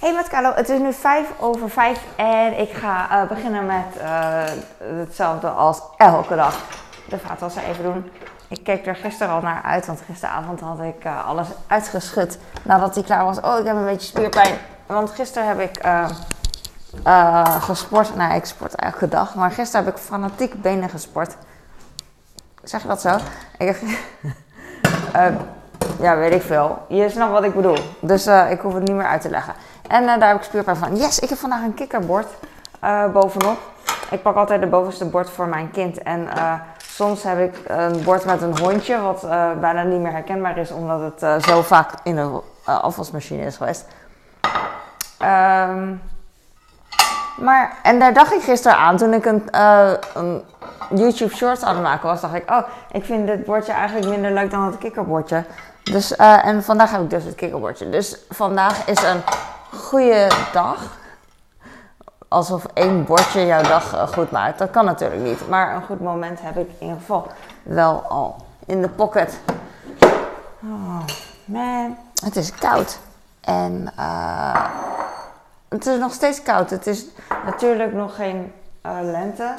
Hey met Carlo, het is nu vijf over vijf en ik ga uh, beginnen met uh, hetzelfde als elke dag. De vaatwasser even doen. Ik keek er gisteren al naar uit, want gisteravond had ik uh, alles uitgeschud nadat hij klaar was. Oh, ik heb een beetje spierpijn. Want gisteren heb ik gesport. Nou, ik sport elke dag, maar gisteren heb ik fanatiek benen gesport. Zeg je dat zo? Ik ja, weet ik veel. Je snapt wat ik bedoel. Dus ik hoef het niet meer uit te leggen. En uh, daar heb ik spierpijn van. Yes, ik heb vandaag een kikkerbord uh, bovenop. Ik pak altijd de bovenste bord voor mijn kind. En soms heb ik een bord met een hondje, wat bijna niet meer herkenbaar is, omdat het zo vaak in de afwasmachine is geweest. Um, maar, en daar dacht ik gisteren aan toen ik een, een YouTube Shorts aan het maken was. Dacht ik, oh, ik vind dit bordje eigenlijk minder leuk dan het kikkerbordje. Dus, en vandaag heb ik dus het kikkerbordje. Dus vandaag is een goede dag. Alsof één bordje jouw dag eh, goed maakt. Dat kan natuurlijk niet. Maar een goed moment heb ik in ieder geval wel al in de pocket. Oh man, het is koud. En uh, het is nog steeds koud. Het is natuurlijk nog geen uh, lente.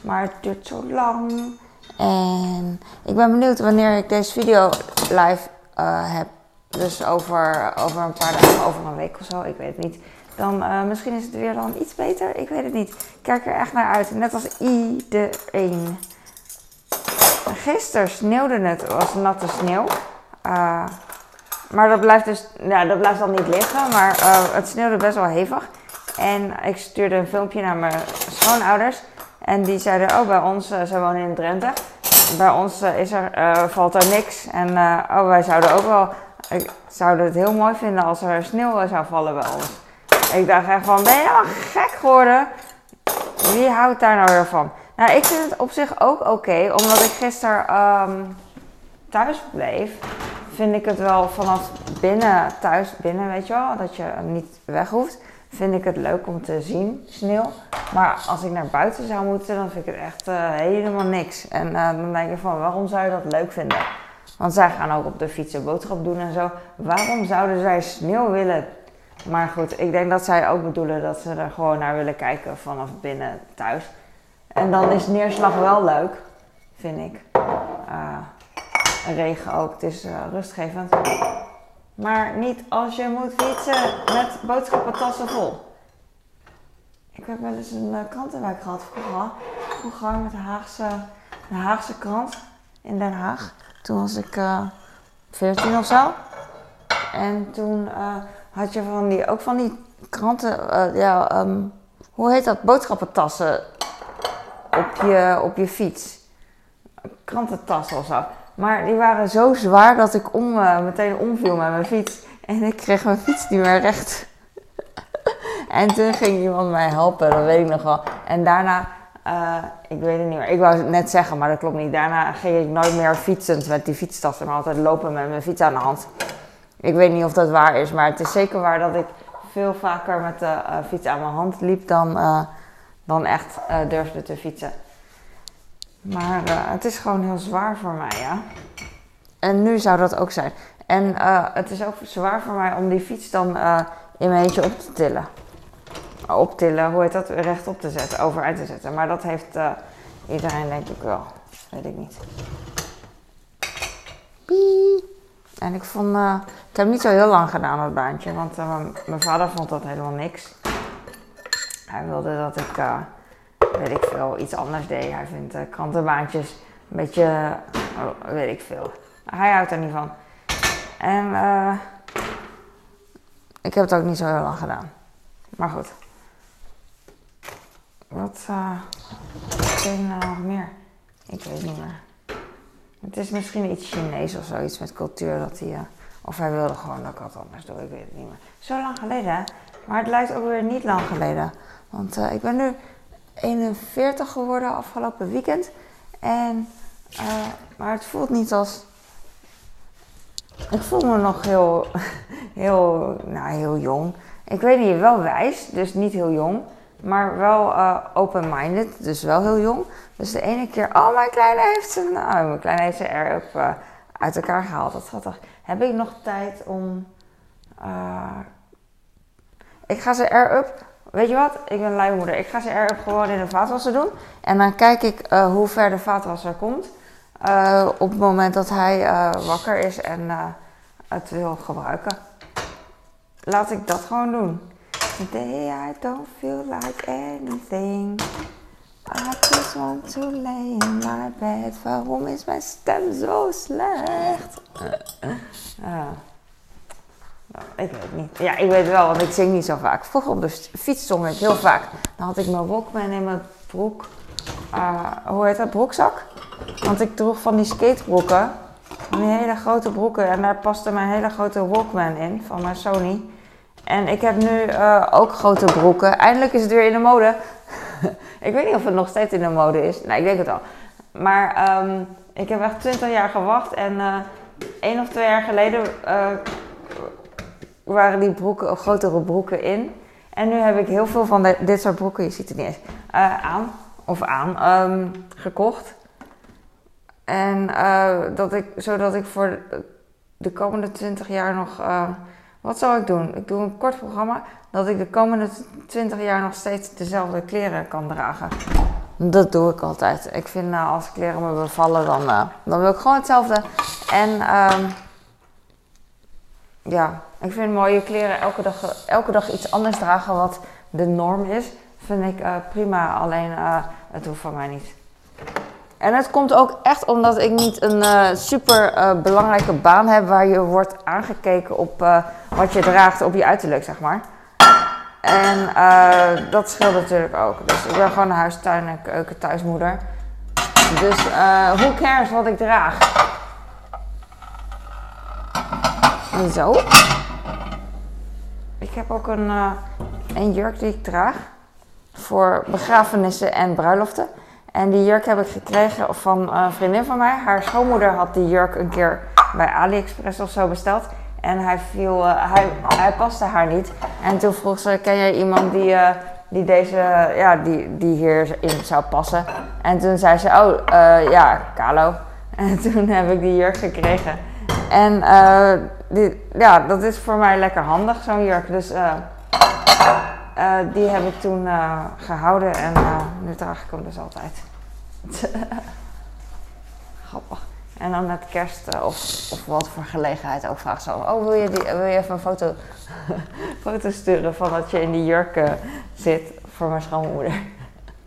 Maar het duurt zo lang. En ik ben benieuwd wanneer ik deze video live uh, heb dus over, over een paar dagen, over een week of zo, ik weet het niet. Dan uh, misschien is het weer dan iets beter. Ik weet het niet. Ik kijk er echt naar uit. Net als iedereen. Gisteren sneeuwde het. Was natte sneeuw. Uh, maar dat blijft dus, ja, dat blijft dan niet liggen. Maar het sneeuwde best wel hevig. En ik stuurde een filmpje naar mijn schoonouders. En die zeiden, oh bij ons, ze wonen in Drenthe. Bij ons is er, valt er niks. En oh, wij zouden ook wel ik het heel mooi vinden als er sneeuw zou vallen bij ons. Ik dacht echt van, ben je nou gek geworden? Wie houdt daar nou weer van? Nou, ik vind het op zich ook oké, omdat ik gisteren um, thuis bleef. Vind ik het wel vanaf binnen, thuis binnen, weet je wel, dat je niet weg hoeft. Vind ik het leuk om te zien, sneeuw. Maar als ik naar buiten zou moeten, dan vind ik het echt uh, helemaal niks. En uh, dan denk ik van, waarom zou je dat leuk vinden? Want zij gaan ook op de fiets een boodschap doen en zo. Waarom zouden zij sneeuw willen? Maar goed, ik denk dat zij ook bedoelen dat ze er gewoon naar willen kijken vanaf binnen thuis. En dan is neerslag wel leuk, vind ik. Uh, regen ook, het is rustgevend. Maar niet als je moet fietsen met boodschappentassen vol. Ik heb wel eens een uh, krantenwerk gehad vroeger. Vroeger met de Haagse, de Haagse krant in Den Haag. Toen was ik uh, eh, 14 of zo. En toen uh, had je van die, ook van die kranten, ja, um, hoe heet dat? Boodschappentassen op je, op je fiets. Krantentassen of zo. Maar die waren zo zwaar dat ik om, meteen omviel met mijn fiets. En ik kreeg mijn fiets niet meer recht. en toen ging iemand mij helpen, dat weet ik nog wel. En daarna uh, ik weet het niet meer. Ik wou het net zeggen, maar dat klopt niet. Daarna ging ik nooit meer fietsend met die fietstassen, maar altijd lopen met mijn fiets aan de hand. Ik weet niet of dat waar is, maar het is zeker waar dat ik veel vaker met de uh, fiets aan mijn hand liep dan, uh, dan echt durfde te fietsen. Maar het is gewoon heel zwaar voor mij, ja. En nu zou dat ook zijn. En het is ook zwaar voor mij om die fiets dan in mijn eentje op te tillen optillen, hoe heet dat, rechtop te zetten, overeind te zetten. Maar dat heeft uh, iedereen denk ik wel. Weet ik niet. Pie. En ik vond, uh, ik heb niet zo heel lang gedaan dat baantje, want uh, mijn vader vond dat helemaal niks. Hij wilde dat ik, weet ik veel, iets anders deed. Hij vindt krantenbaantjes een beetje, oh, weet ik veel. Hij houdt er niet van. En ik heb het ook niet zo heel lang gedaan. Maar goed. Wat uh, ken nou nog meer? Ik weet niet meer. Het is misschien iets Chinees of zoiets met cultuur dat hij. Uh, of hij wilde gewoon dat ik wat anders doe, ik weet het niet meer. Zo lang geleden, hè? Maar het lijkt ook weer niet lang geleden. Want uh, ik ben nu 41 geworden afgelopen weekend. En, uh, maar het voelt niet als. Ik voel me nog heel, heel, nou, heel jong. Ik weet niet, wel wijs, dus niet heel jong. Maar wel uh, open-minded, dus wel heel jong. Dus de ene keer, oh mijn kleine heeft zijn, oh, mijn kleine heeft zijn up uh, uit elkaar gehaald. Dat schattig. Heb ik nog tijd om, ik ga ze air-up. Weet je wat? Ik ben luimoeder. Ik ga ze air-up gewoon in de vaatwasser doen. En dan kijk ik uh, hoe ver de vaatwasser komt. Uh, op het moment dat hij uh, wakker is en het wil gebruiken. Laat ik dat gewoon doen. Today I don't feel like anything. I just want to lay in my bed. Waarom is mijn stem zo slecht? Ik weet niet. Ja, ik weet wel, want ik zing niet zo vaak. Vroeger op de fiets zong ik heel vaak. Dan had ik mijn Walkman in mijn broek. Uh, hoe heet dat? Broekzak? Want ik droeg van die skatebroeken. Die hele grote broeken. En daar paste mijn hele grote Walkman in van mijn Sony. En ik heb nu uh, ook grote broeken. Eindelijk is het weer in de mode. ik weet niet of het nog steeds in de mode is. Nee, ik denk het wel. Maar um, ik heb echt 20 jaar gewacht. En uh, één of twee jaar geleden waren die broeken, grotere broeken in. En nu heb ik heel veel van dit soort broeken, je ziet het niet eens, aan. Of aan, um, gekocht. En dat ik, zodat ik voor de komende 20 jaar nog wat zal ik doen? Ik doe een kort programma dat ik de komende 20 jaar nog steeds dezelfde kleren kan dragen. Dat doe ik altijd. Ik vind uh, als kleren me bevallen, dan, dan wil ik gewoon hetzelfde. En um, ja, ik vind mooie kleren elke dag, elke dag iets anders dragen wat de norm is. Vind ik uh, prima, alleen het hoeft van mij niet. En het komt ook echt omdat ik niet een uh, super belangrijke baan heb waar je wordt aangekeken op wat je draagt op je uiterlijk, zeg maar. En dat scheelt natuurlijk ook. Dus ik ben gewoon een huistuin- en keuken thuismoeder. Dus hoe cares wat ik draag? En zo. Ik heb ook een, een jurk die ik draag voor begrafenissen en bruiloften. En die jurk heb ik gekregen van een vriendin van mij. Haar schoonmoeder had die jurk een keer bij AliExpress of zo besteld. En hij, viel, uh, hij, hij paste haar niet. En toen vroeg ze, ken jij iemand die, uh, die, deze, ja, die, die hierin zou passen? En toen zei ze, oh ja, Carlo. En toen heb ik die jurk gekregen. En die, ja, dat is voor mij lekker handig, zo'n jurk. Dus die heb ik toen gehouden en nu draag ik hem dus altijd. Grappig. En dan met kerst uh, of, of wat voor gelegenheid ook vraagt ze: Oh, wil je, die, wil je even een foto, foto sturen van dat je in die jurk uh, zit voor mijn schoonmoeder?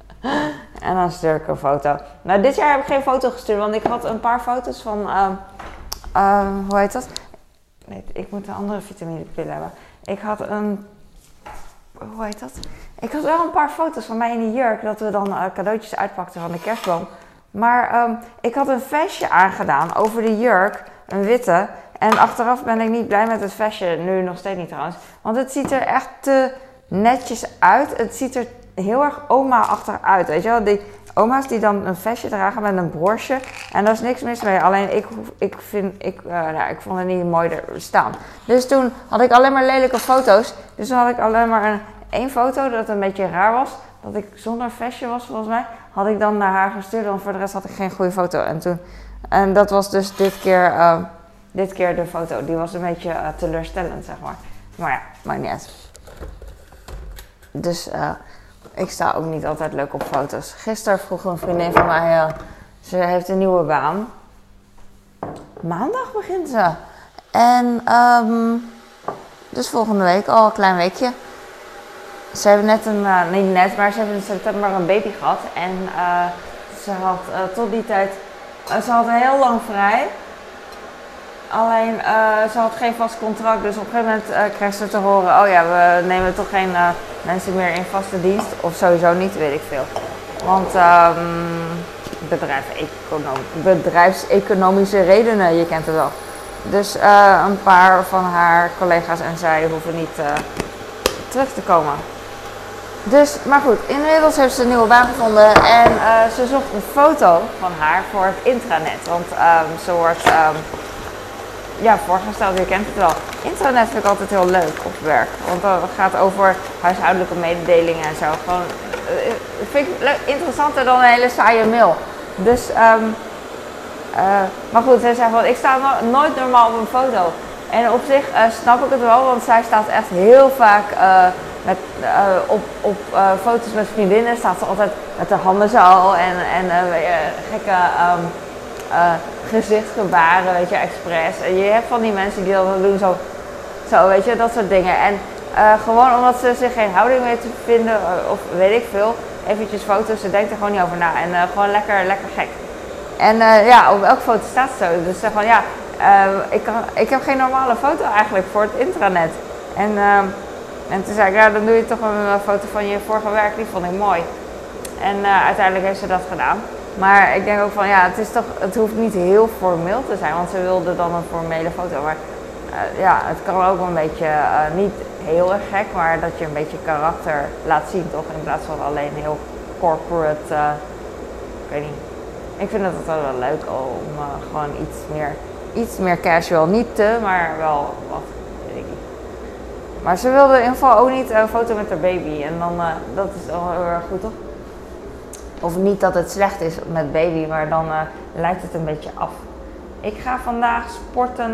en dan stuur ik een foto. Nou, dit jaar heb ik geen foto gestuurd, want ik had een paar foto's van. Uh, hoe heet dat? Nee, ik moet een andere vitaminepil hebben. Ik had een. Hoe heet dat? Ik had wel een paar foto's van mij in die jurk, dat we dan uh, cadeautjes uitpakten van de kerstboom. Maar um, ik had een vestje aangedaan over de jurk, een witte. En achteraf ben ik niet blij met het vestje, nu nog steeds niet trouwens. Want het ziet er echt te netjes uit. Het ziet er heel erg oma-achtig uit, weet je wel. Die oma's die dan een vestje dragen met een broosje. En daar is niks mis mee. Alleen ik, ik, vind, ik, uh, nou, ik vond het niet mooi er staan. Dus toen had ik alleen maar lelijke foto's. Dus toen had ik alleen maar een één foto dat een beetje raar was. Dat ik zonder vestje was volgens mij. Had ik dan naar haar gestuurd. Want voor de rest had ik geen goede foto. En, toen, en dat was dus dit keer, uh, dit keer de foto. Die was een beetje uh, teleurstellend zeg maar. Maar ja, maakt niet uit. Dus ik sta ook niet altijd leuk op foto's. Gisteren vroeg een vriendin van mij. ze heeft een nieuwe baan. Maandag begint ze. En um, dus volgende week al een klein weekje. Ze hebben net een, uh, net, maar ze hebben in september een baby gehad. En uh, ze had tot die tijd, ze had heel lang vrij. Alleen ze had geen vast contract, dus op een gegeven moment kreeg ze te horen: Oh ja, we nemen toch geen mensen meer in vaste dienst. Of sowieso niet, weet ik veel. Want um, bedrijfseconomische redenen, je kent het wel. Dus een paar van haar collega's en zij hoeven niet terug te komen. Dus, maar goed, inmiddels heeft ze een nieuwe baan gevonden en ze zocht een foto van haar voor het intranet. Want um, ze wordt um, ja, voorgesteld, je kent het wel. Intranet vind ik altijd heel leuk op werk. Want dat gaat over huishoudelijke mededelingen en zo. Gewoon, uh, vind ik leuk, interessanter dan een hele saaie mail. Dus, um, uh, maar goed, zij zei van, ik sta no nooit normaal op een foto. En op zich snap ik het wel, want zij staat echt heel vaak met, op, op foto's met vriendinnen staat ze altijd met de handen zo en, en gekke um, gezichtsgebaren, weet je, expres. En je hebt van die mensen die dat doen zo, zo, weet je, dat soort dingen. En gewoon omdat ze zich geen houding weten te vinden, of weet ik veel, eventjes foto's, ze denkt er gewoon niet over na. En gewoon lekker, lekker gek. En ja, op elke foto staat zo. Dus zeg van ja, ik, kan, ik heb geen normale foto eigenlijk voor het intranet. En, uh, en toen zei ik, ja, dan doe je toch een foto van je vorige werk, die vond ik mooi. En uiteindelijk heeft ze dat gedaan. Maar ik denk ook van, ja, het, is toch, het hoeft niet heel formeel te zijn, want ze wilde dan een formele foto. Maar uh, ja, het kan ook een beetje, niet heel erg gek, maar dat je een beetje karakter laat zien, toch? In plaats van alleen heel corporate, ik weet niet. Ik vind het altijd wel leuk om gewoon iets meer iets meer casual. Niet te, maar wel wat. Weet ik niet. Maar ze wilde in ieder geval ook niet een foto met haar baby. En dan, dat is al heel erg goed, toch? Of niet dat het slecht is met baby, maar dan uh, lijkt het een beetje af. Ik ga vandaag sporten.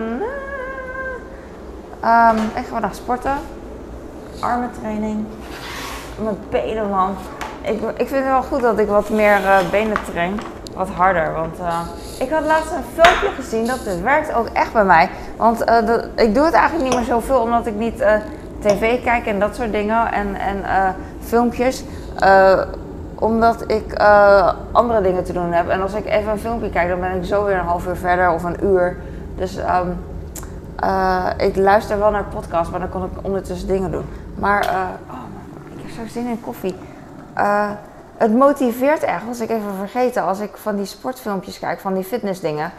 Um, ik ga vandaag sporten. Armentraining. Mijn benen, man. Ik, ik vind het wel goed dat ik wat meer uh, benen train. Wat harder, want... Ik had laatst een filmpje gezien, dat het werkt ook echt bij mij. Want uh, ik doe het eigenlijk niet meer zoveel, omdat ik niet uh, tv kijk en dat soort dingen. En, en uh, filmpjes. Omdat ik andere dingen te doen heb. En als ik even een filmpje kijk, dan ben ik zo weer een half uur verder of een uur. Dus um, ik luister wel naar podcast, maar dan kan ik ondertussen dingen doen. Maar oh, ik heb zo zin in koffie het motiveert echt, was ik even vergeten, als ik van die sportfilmpjes kijk, van die fitnessdingen.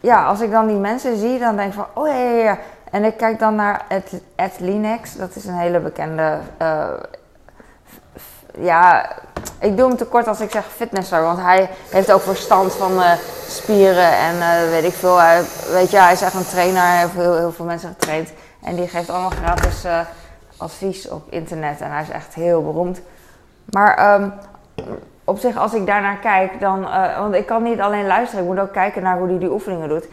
Ja, als ik dan die mensen zie, dan denk ik van, oh ja. En ik kijk dan naar Ed, Linex, dat is een hele bekende, ja, ik doe hem tekort als ik zeg fitnesser, want hij heeft ook verstand van uh, spieren en uh, weet ik veel. Hij, weet je, hij is echt een trainer, hij heeft heel, veel mensen getraind. En die geeft allemaal gratis advies op internet en hij is echt heel beroemd. Maar um, op zich, als ik daarnaar kijk, dan. Want ik kan niet alleen luisteren, ik moet ook kijken naar hoe hij die oefeningen doet.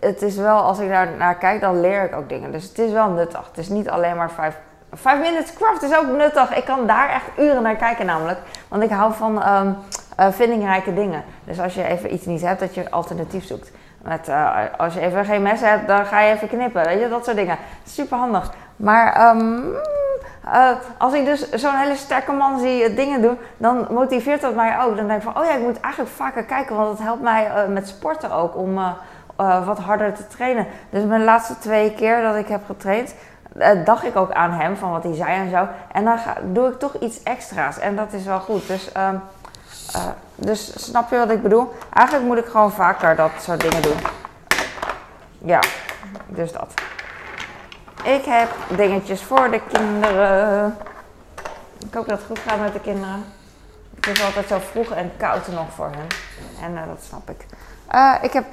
Het is wel, als ik daar naar kijk, dan leer ik ook dingen. Dus het is wel nuttig. Het is niet alleen maar vijf. Five Minutes Craft is ook nuttig. Ik kan daar echt uren naar kijken, namelijk. Want ik hou van um, uh, vindingrijke dingen. Dus als je even iets niet hebt, dat je alternatief zoekt. Met, uh, als je even geen mes hebt, dan ga je even knippen. Weet je, dat soort dingen. Super handig. Maar um, uh, als ik dus zo'n hele sterke man zie dingen doen, dan motiveert dat mij ook. Dan denk ik van, oh ja, ik moet eigenlijk vaker kijken, want dat helpt mij met sporten ook om wat harder te trainen. Dus mijn laatste twee keer dat ik heb getraind, dacht ik ook aan hem, van wat hij zei en zo. En dan ga, doe ik toch iets extra's en dat is wel goed. Dus, ehm, dus snap je wat ik bedoel? Eigenlijk moet ik gewoon vaker dat soort dingen doen. Ja, dus dat. Ik heb dingetjes voor de kinderen. Ik hoop dat het goed gaat met de kinderen. Het is altijd zo vroeg en koud nog voor hen. En uh, dat snap ik. Ik heb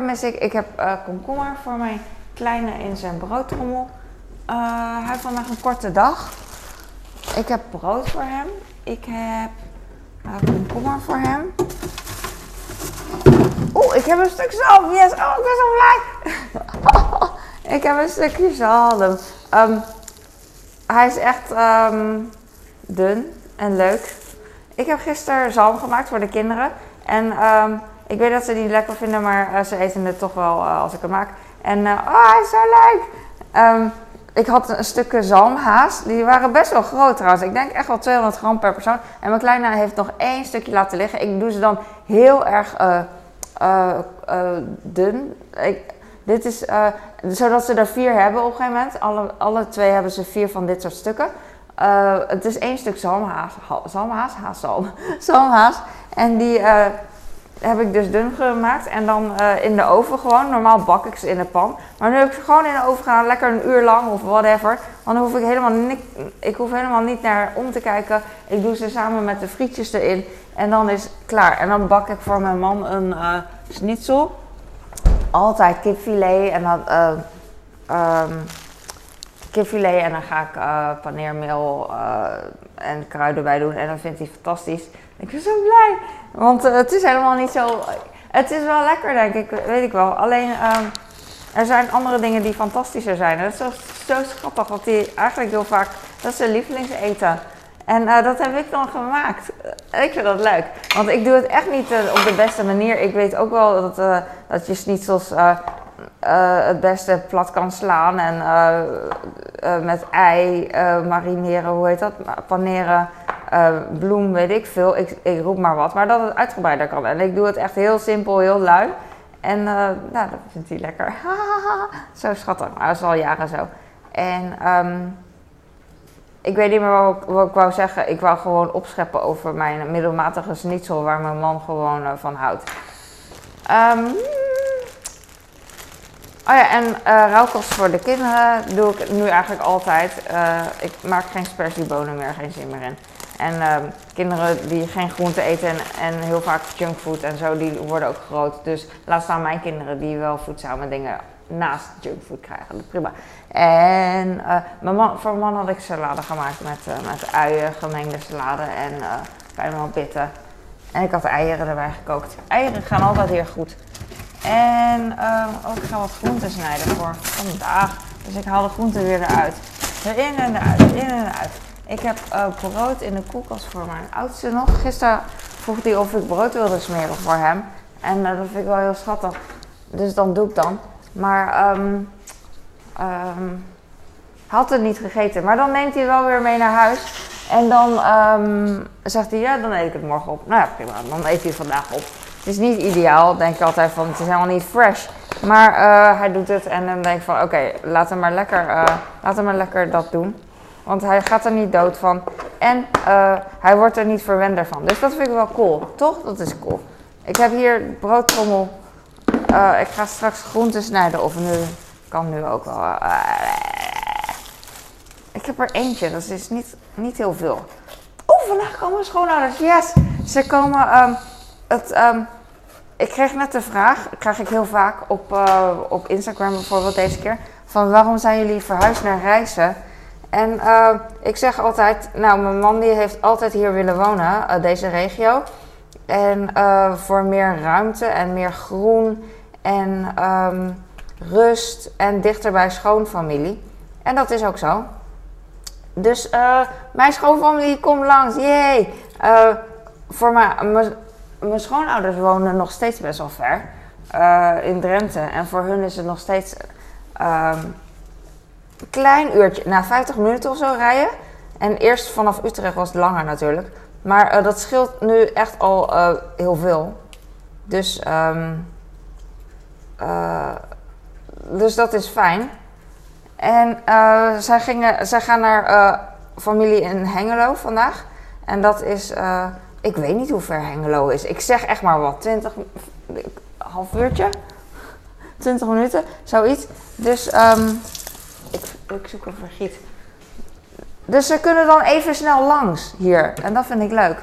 mis ik. Ik heb komkommer voor mijn kleine in zijn broodtrommel. Hij heeft vandaag een korte dag. Ik heb brood voor hem. Ik heb komkommer voor hem. Oeh, ik heb een stuk zalm. Yes, oh, ik ben zo blij. Ik heb een stukje zalm. Um, hij is echt um, dun en leuk. Ik heb gisteren zalm gemaakt voor de kinderen. En um, ik weet dat ze die lekker vinden, maar uh, ze eten het toch wel als ik het maak. En oh, hij is zo leuk. Ik had een stukje zalmhaas. Die waren best wel groot trouwens. Ik denk echt wel 200 gram per persoon. En mijn kleine heeft nog één stukje laten liggen. Ik doe ze dan heel erg dun. Ik, dit is, zodat ze er vier hebben op een gegeven moment. Alle, alle twee hebben ze vier van dit soort stukken. Het is één stuk zalmhaas. Zalmhaas? Haaszalm. Zalmhaas. En die heb ik dus dun gemaakt. En dan in de oven gewoon. Normaal bak ik ze in de pan. Maar nu heb ik ze gewoon in de oven gedaan. Lekker een uur lang of whatever. Want dan hoef ik helemaal, niet, ik hoef helemaal niet naar om te kijken. Ik doe ze samen met de frietjes erin. En dan is het klaar. En dan bak ik voor mijn man een schnitzel altijd kipfilet en dan uh, um, kipfilet en dan ga ik paneermeel en kruiden bij doen en dan vindt hij fantastisch. Ik ben zo blij, want uh, het is helemaal niet zo. Het is wel lekker, denk ik, weet ik wel. Alleen, um, er zijn andere dingen die fantastischer zijn. Dat is zo, zo schattig, want die eigenlijk heel vaak, dat zijn lievelingseten. En uh, dat heb ik dan gemaakt. ik vind dat leuk. Want ik doe het echt niet op de beste manier. Ik weet ook wel dat, dat je schnitzels het beste plat kan slaan. En met ei marineren, hoe heet dat? Paneren, bloem, weet ik veel. Ik, ik roep maar wat. Maar dat het uitgebreider kan. En ik doe het echt heel simpel, heel lui. En nou, dat vindt hij lekker. zo schattig. Maar dat is al jaren zo. En... Um, ik weet niet meer wat ik, wou zeggen. Ik wou gewoon opscheppen over mijn middelmatige schnitzel waar mijn man gewoon van houdt. Um, oh ja, en uh, voor de kinderen doe ik nu eigenlijk altijd. Uh, ik maak geen spersiebonen meer, geen zin meer in. En uh, kinderen die geen groente eten en, en, heel vaak junkfood en zo, die worden ook groot. Dus laat staan mijn kinderen die wel voedzame dingen naast junkfood krijgen. Prima. En mijn man, voor mijn man had ik salade gemaakt met, met uien, gemengde salade en uh, helemaal bitten. En ik had eieren erbij gekookt. Eieren gaan altijd heel goed. En ook ik ga wat groenten snijden voor vandaag. Dus ik haal de groenten weer eruit. Erin en eruit, erin en eruit. Ik heb brood in de koelkast voor mijn oudste nog. Gisteren vroeg hij of ik brood wilde smeren voor hem. En dat vind ik wel heel schattig. Dus dan doe ik dan. Maar um, had het niet gegeten. Maar dan neemt hij wel weer mee naar huis. En dan zegt hij, ja, dan eet ik het morgen op. Nou ja, prima, dan eet hij vandaag op. Het is niet ideaal, denk ik altijd van, het is helemaal niet fresh. Maar uh, hij doet het en dan denk ik van, oké, laat, hem maar lekker, uh, laat hem maar lekker dat doen. Want hij gaat er niet dood van. En uh, hij wordt er niet verwender van. Dus dat vind ik wel cool, toch? Dat is cool. Ik heb hier broodtrommel ik ga straks groenten snijden of nu kan nu ook wel. Ik heb er eentje, dat is niet, niet heel veel. Oh, vandaag komen schoonouders. Yes! Ze komen. Um, um, ik kreeg net de vraag, krijg ik heel vaak op, uh, op Instagram bijvoorbeeld deze keer. Van waarom zijn jullie verhuisd naar Reizen? En uh, ik zeg altijd, nou mijn man die heeft altijd hier willen wonen, uh, deze regio. En voor meer ruimte en meer groen en um, rust en dichter bij schoonfamilie. En dat is ook zo. Dus mijn schoonfamilie komt langs, jee. Voor mijn schoonouders wonen nog steeds best wel ver uh, in Drenthe. En voor hun is het nog steeds een klein uurtje, na nou, 50 minuten of zo rijden. En eerst vanaf Utrecht was het langer natuurlijk. Maar dat scheelt nu echt al heel veel. Dus uh, dus dat is fijn. En zij, gingen, zij gaan naar familie in Hengelo vandaag. En dat is, ik weet niet hoe ver Hengelo is. Ik zeg echt maar wat, 20, half uurtje, 20 minuten, zoiets. Dus um, ik, ik zoek een vergiet. Dus ze kunnen dan even snel langs hier. En dat vind ik leuk.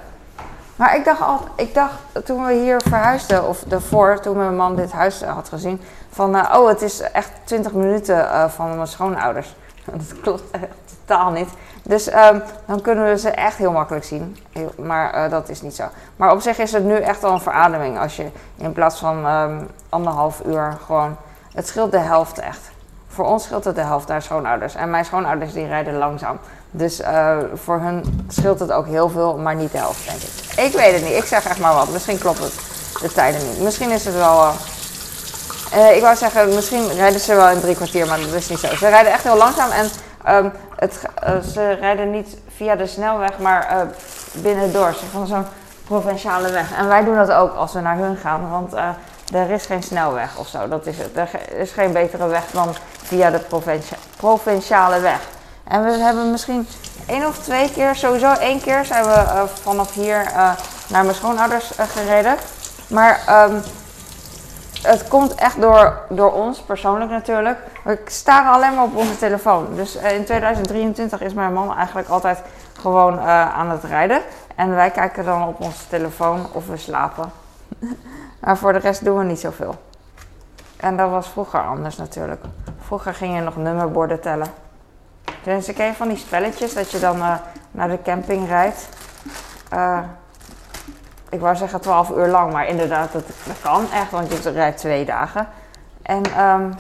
Maar ik dacht, al, ik dacht toen we hier verhuisden, of daarvoor, toen mijn man dit huis had gezien, van uh, oh, het is echt 20 minuten uh, van mijn schoonouders. Dat klopt echt totaal niet. Dus um, dan kunnen we ze echt heel makkelijk zien. Heel, maar uh, dat is niet zo. Maar op zich is het nu echt al een verademing als je in plaats van um, anderhalf uur gewoon. Het scheelt de helft echt. Voor ons scheelt het de helft naar schoonouders. En mijn schoonouders die rijden langzaam. Dus uh, voor hun scheelt het ook heel veel, maar niet de helft, denk ik. Ik weet het niet. Ik zeg echt maar wat. Misschien klopt het de tijden niet. Misschien is het wel. Uh, ik wou zeggen, misschien rijden ze wel in drie kwartier, maar dat is niet zo. Ze rijden echt heel langzaam en um, het, ze rijden niet via de snelweg, maar binnendoor. Ze van zo'n provinciale weg. En wij doen dat ook als we naar hun gaan, want er is geen snelweg of zo. Dat is het. Er is geen betere weg dan via de provinciale weg. En we hebben misschien één of twee keer, sowieso één keer zijn we uh, vanaf hier uh, naar mijn schoonouders uh, gereden. Maar um, het komt echt door, door ons, persoonlijk natuurlijk. We staren alleen maar op onze telefoon. Dus in 2023 is mijn man eigenlijk altijd gewoon aan het rijden. En wij kijken dan op onze telefoon of we slapen. maar voor de rest doen we niet zoveel. En dat was vroeger anders natuurlijk. Vroeger ging je nog nummerborden tellen. Dus ken van die spelletjes dat je dan uh, naar de camping rijdt. Ik wou zeggen 12 uur lang, maar inderdaad, dat, dat, kan echt, want je rijdt twee dagen. En um,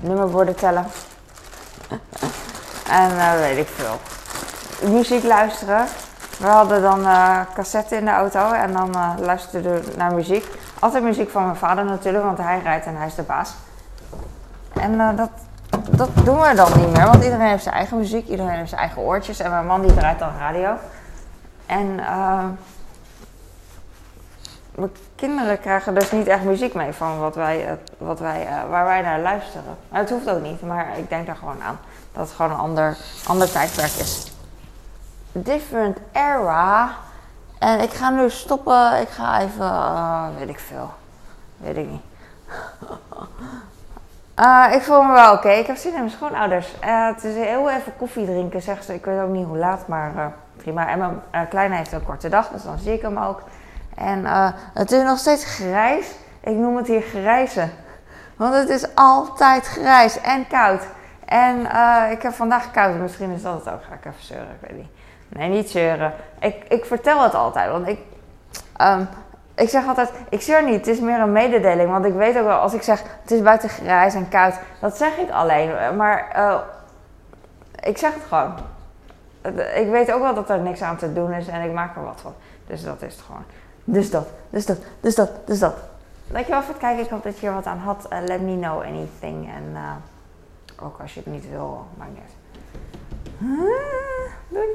nummerborden tellen. en uh, weet ik veel. Muziek luisteren. We hadden dan uh, cassetten in de auto en dan uh, luisterden we naar muziek. Altijd muziek van mijn vader natuurlijk, want hij rijdt en hij is de baas. En dat, dat doen we dan niet meer, want iedereen heeft zijn eigen muziek, iedereen heeft zijn eigen oortjes. En mijn man die draait dan radio. En mijn kinderen krijgen dus niet echt muziek mee van wat wij, wat wij, waar wij naar luisteren. Maar het hoeft ook niet, maar ik denk daar gewoon aan dat het gewoon een ander, ander tijdperk is different era. En ik ga nu stoppen. Ik ga even, uh, weet ik veel. Weet ik niet. Uh, ik voel me wel oké. Ik heb zin in mijn schoonouders. Uh, het is heel even koffie drinken, zegt ze. Ik weet ook niet hoe laat, maar En mijn kleine heeft een korte dag, dus dan zie ik hem ook. En het is nog steeds grijs. Ik noem het hier grijze. Want het is altijd grijs en koud. En ik heb vandaag koud. Misschien is dat het ook. Ga ik even zeuren, ik weet niet. Nee, niet zeuren. Ik, ik vertel het altijd, want ik, ehm, ik zeg altijd, ik zeur niet, het is meer een mededeling. Want ik weet ook wel, als ik zeg, het is buiten grijs en koud, dat zeg ik alleen. Maar uh, ik zeg het gewoon. Ik weet ook wel dat er niks aan te doen is en ik maak er wat van. Dus dat is het gewoon. Dus dat, dus dat, dus dat, dus dat. Dankjewel voor het kijken. Ik hoop dat je er wat aan had. Uh, let me know anything. En uh, ook als je het niet wil, maakt niet. Doei.